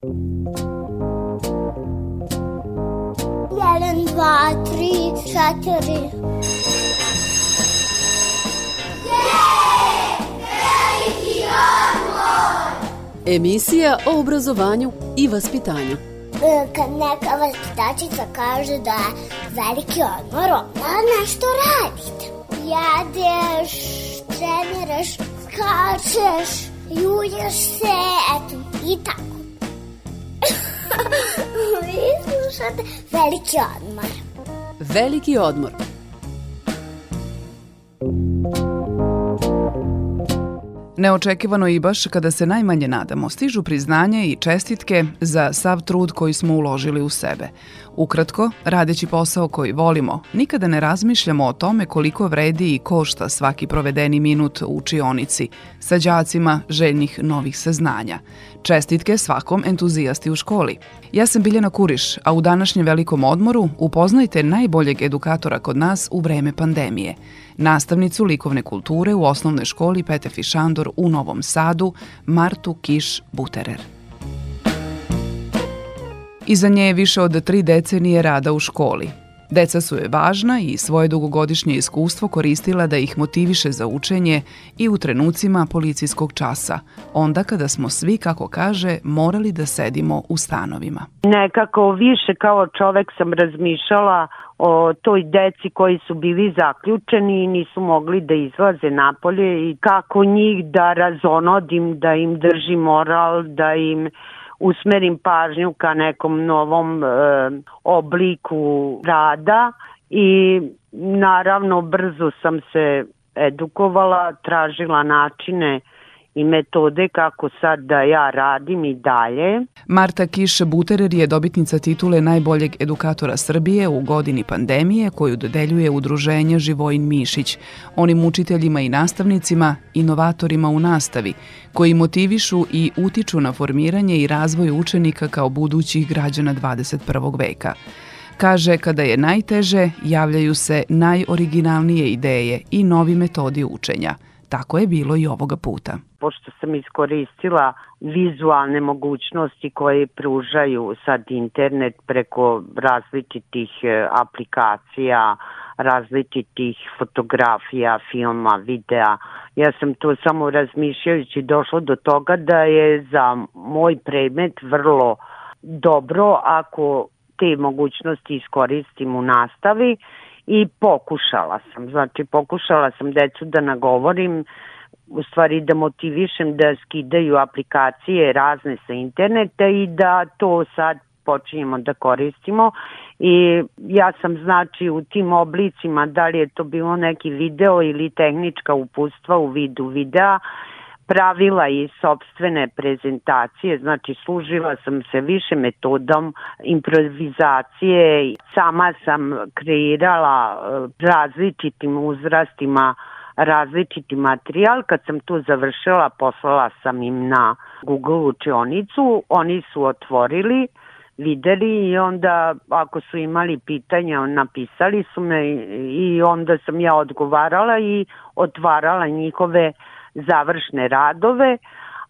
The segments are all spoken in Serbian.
Jedan, dva, tri, četiri. Emisija o obrazovanju i vaspitanju. E, Kad neka vaspitačica kaže da je veliki odmor, onda nešto radite. Jedeš, treniraš, skačeš, julješ se, eto, i tako. Vi slušate veliki odmor. Veliki odmor. Neočekivano i baš kada se najmanje nadamo, stižu priznanje i čestitke za sav trud koji smo uložili u sebe. Ukratko, radeći posao koji volimo, nikada ne razmišljamo o tome koliko vredi i košta svaki provedeni minut u učionici sa đacima željnih novih saznanja. Čestitke svakom entuzijasti u školi. Ja sam Biljana Kuriš, a u današnjem velikom odmoru upoznajte najboljeg edukatora kod nas u vreme pandemije – nastavnicu likovne kulture u osnovnoj školi Petefi Šandor u Novom Sadu, Martu Kiš Buterer. Iza nje je više od tri decenije rada u školi. Deca su je važna i svoje dugogodišnje iskustvo koristila da ih motiviše za učenje i u trenucima policijskog časa, onda kada smo svi, kako kaže, morali da sedimo u stanovima. Nekako više kao čovek sam razmišljala o toj deci koji su bili zaključeni i nisu mogli da izlaze napolje i kako njih da razonodim, da im držim moral, da im usmerim pažnju ka nekom novom e, obliku rada i naravno brzo sam se edukovala, tražila načine i metode kako sad da ja radim i dalje. Marta Kiš Buterer je dobitnica titule najboljeg edukatora Srbije u godini pandemije koju dodeljuje udruženje Živojin Mišić, onim učiteljima i nastavnicima, inovatorima u nastavi, koji motivišu i utiču na formiranje i razvoj učenika kao budućih građana 21. veka. Kaže, kada je najteže, javljaju se najoriginalnije ideje i novi metodi učenja. Tako je bilo i ovoga puta pošto sam iskoristila vizualne mogućnosti koje pružaju sad internet preko različitih e, aplikacija, različitih fotografija, filma, videa. Ja sam to samo razmišljajući došla do toga da je za moj predmet vrlo dobro ako te mogućnosti iskoristim u nastavi i pokušala sam. Znači pokušala sam decu da nagovorim u stvari da motivišem da skidaju aplikacije razne sa interneta i da to sad počinjemo da koristimo. I ja sam znači u tim oblicima da li je to bilo neki video ili tehnička upustva u vidu videa pravila i sobstvene prezentacije, znači služila sam se više metodom improvizacije, sama sam kreirala e, različitim uzrastima različiti materijal. Kad sam tu završila, poslala sam im na Google učionicu, oni su otvorili, videli i onda ako su imali pitanja, napisali su me i onda sam ja odgovarala i otvarala njihove završne radove,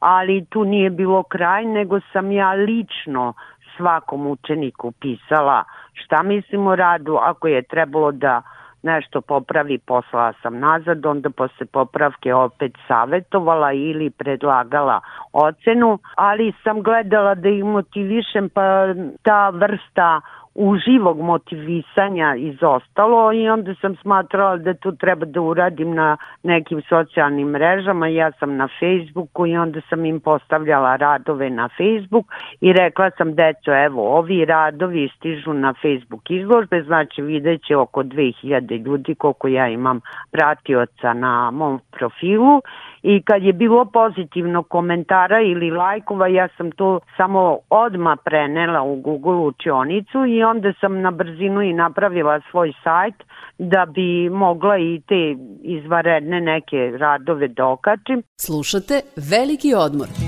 ali tu nije bilo kraj, nego sam ja lično svakom učeniku pisala šta mislim o radu, ako je trebalo da nešto popravi, poslala sam nazad, onda posle popravke opet savetovala ili predlagala ocenu, ali sam gledala da ih motivišem, pa ta vrsta uživog motivisanja izostalo i onda sam smatrala da tu treba da uradim na nekim socijalnim mrežama. Ja sam na Facebooku i onda sam im postavljala radove na Facebook i rekla sam deco evo ovi radovi stižu na Facebook izložbe, znači vidjet će oko 2000 ljudi koliko ja imam pratioca na mom profilu i kad je bilo pozitivno komentara ili lajkova, ja sam to samo odma prenela u Google učionicu i onda sam na brzinu i napravila svoj sajt da bi mogla i te izvaredne neke radove da okačim. Slušate Veliki odmor.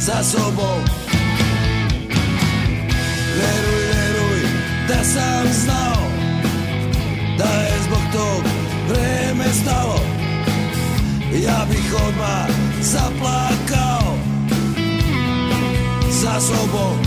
Za sobom Veruj, veruj da sam znao Da je zbog tog vreme stalo. Ja bih odmah zaplakao Za sobom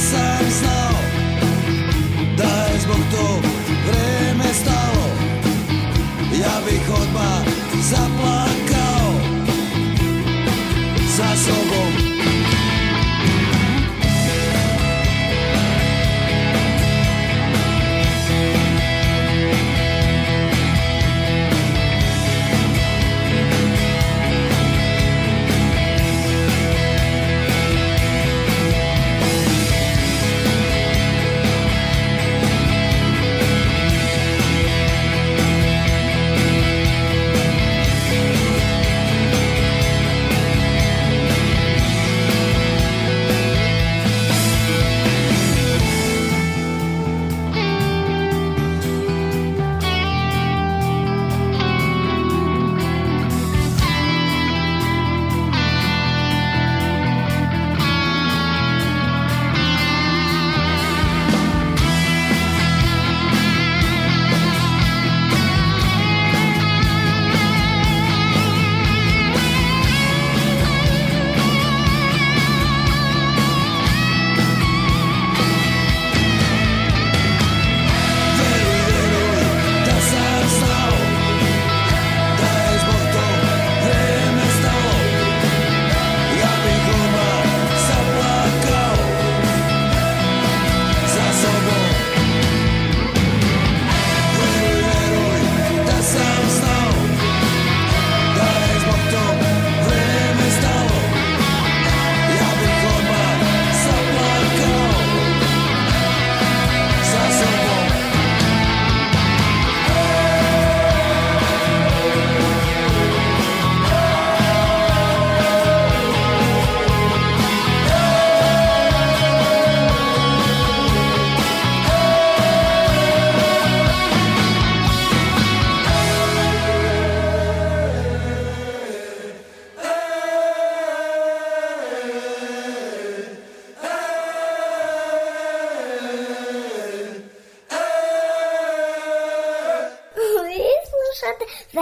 sam znao Da je zbog tog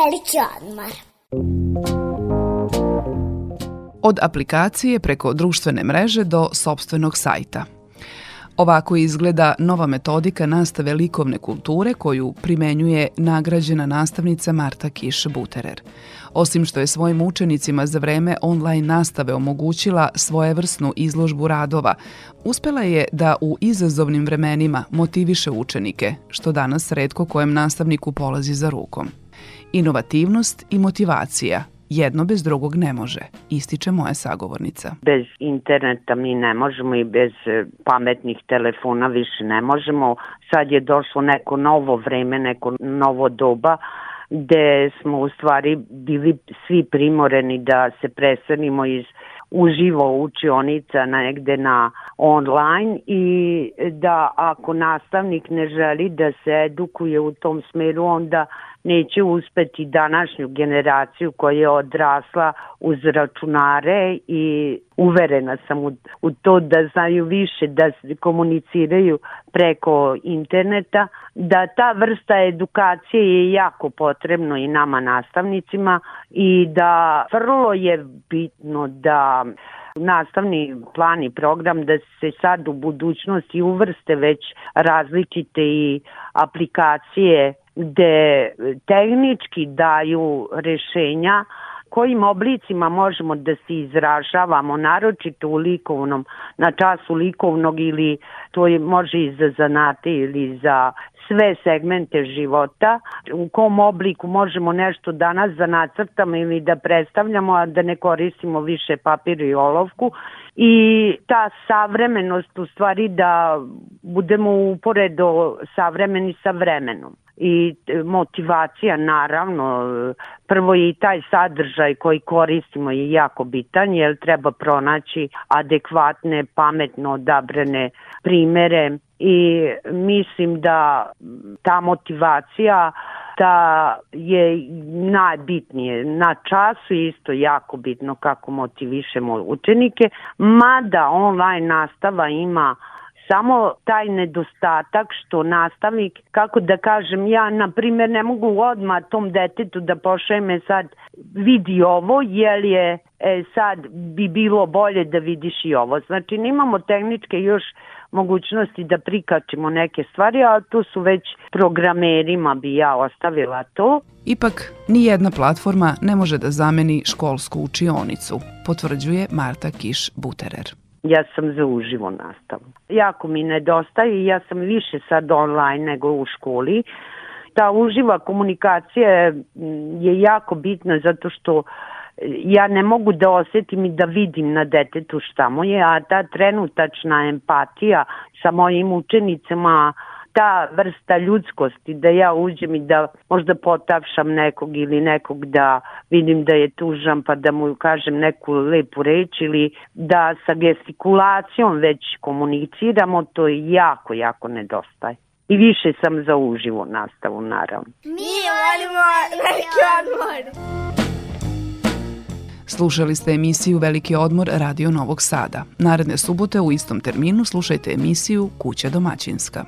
veliki odmor. Od aplikacije preko društvene mreže do sobstvenog sajta. Ovako izgleda nova metodika nastave likovne kulture koju primenjuje nagrađena nastavnica Marta Kiš-Buterer. Osim što je svojim učenicima za vreme online nastave omogućila svojevrsnu izložbu radova, uspela je da u izazovnim vremenima motiviše učenike, što danas redko kojem nastavniku polazi za rukom. Inovativnost i motivacija jedno bez drugog ne može, ističe moja sagovornica. Bez interneta mi ne možemo i bez e, pametnih telefona više ne možemo. Sad je došlo neko novo vreme, neko novo doba gde smo u stvari bili svi primoreni da se preselimo iz uživo učionica negde na online i da ako nastavnik ne želi da se edukuje u tom smeru, onda neće uspeti današnju generaciju koja je odrasla uz računare i uverena sam u, u to da znaju više, da komuniciraju preko interneta, da ta vrsta edukacije je jako potrebno i nama nastavnicima i da vrlo je bitno da nastavni plan i program da se sad u budućnosti uvrste već različite i aplikacije gde tehnički daju rešenja kojim oblicima možemo da se izražavamo, naročito u likovnom, na času likovnog ili to je, može i za zanate ili za sve segmente života, u kom obliku možemo nešto danas da nacrtamo ili da predstavljamo, a da ne koristimo više papir i olovku. I ta savremenost u stvari da budemo uporedo savremeni sa vremenom i e, motivacija naravno prvo je i taj sadržaj koji koristimo je jako bitan jer treba pronaći adekvatne pametno odabrane primere i mislim da ta motivacija da je najbitnije. Na času isto jako bitno kako motivišemo učenike, mada online nastava ima samo taj nedostatak što nastavnik, kako da kažem, ja na primjer ne mogu odmah tom detetu da pošajem sad vidi ovo, jer je e, sad bi bilo bolje da vidiš i ovo. Znači nimamo tehničke još mogućnosti da prikačimo neke stvari, a tu su već programerima bi ja ostavila to. Ipak, ni jedna platforma ne može da zameni školsku učionicu, potvrđuje Marta Kiš-Buterer ja sam za uživo nastavu. Jako mi nedostaje i ja sam više sad online nego u školi. Ta uživa komunikacija je jako bitna zato što ja ne mogu da osetim i da vidim na detetu šta mu je, a ta trenutačna empatija sa mojim učenicama ta vrsta ljudskosti da ja uđem i da možda potapšam nekog ili nekog da vidim da je tužan pa da mu kažem neku lepu reč ili da sa gestikulacijom već komuniciramo, to je jako, jako nedostaje. I više sam za uživo nastavu, naravno. Mi volimo veliki odmor! Slušali ste emisiju Veliki odmor Radio Novog Sada. Naredne subote u istom terminu slušajte emisiju Kuća domaćinska.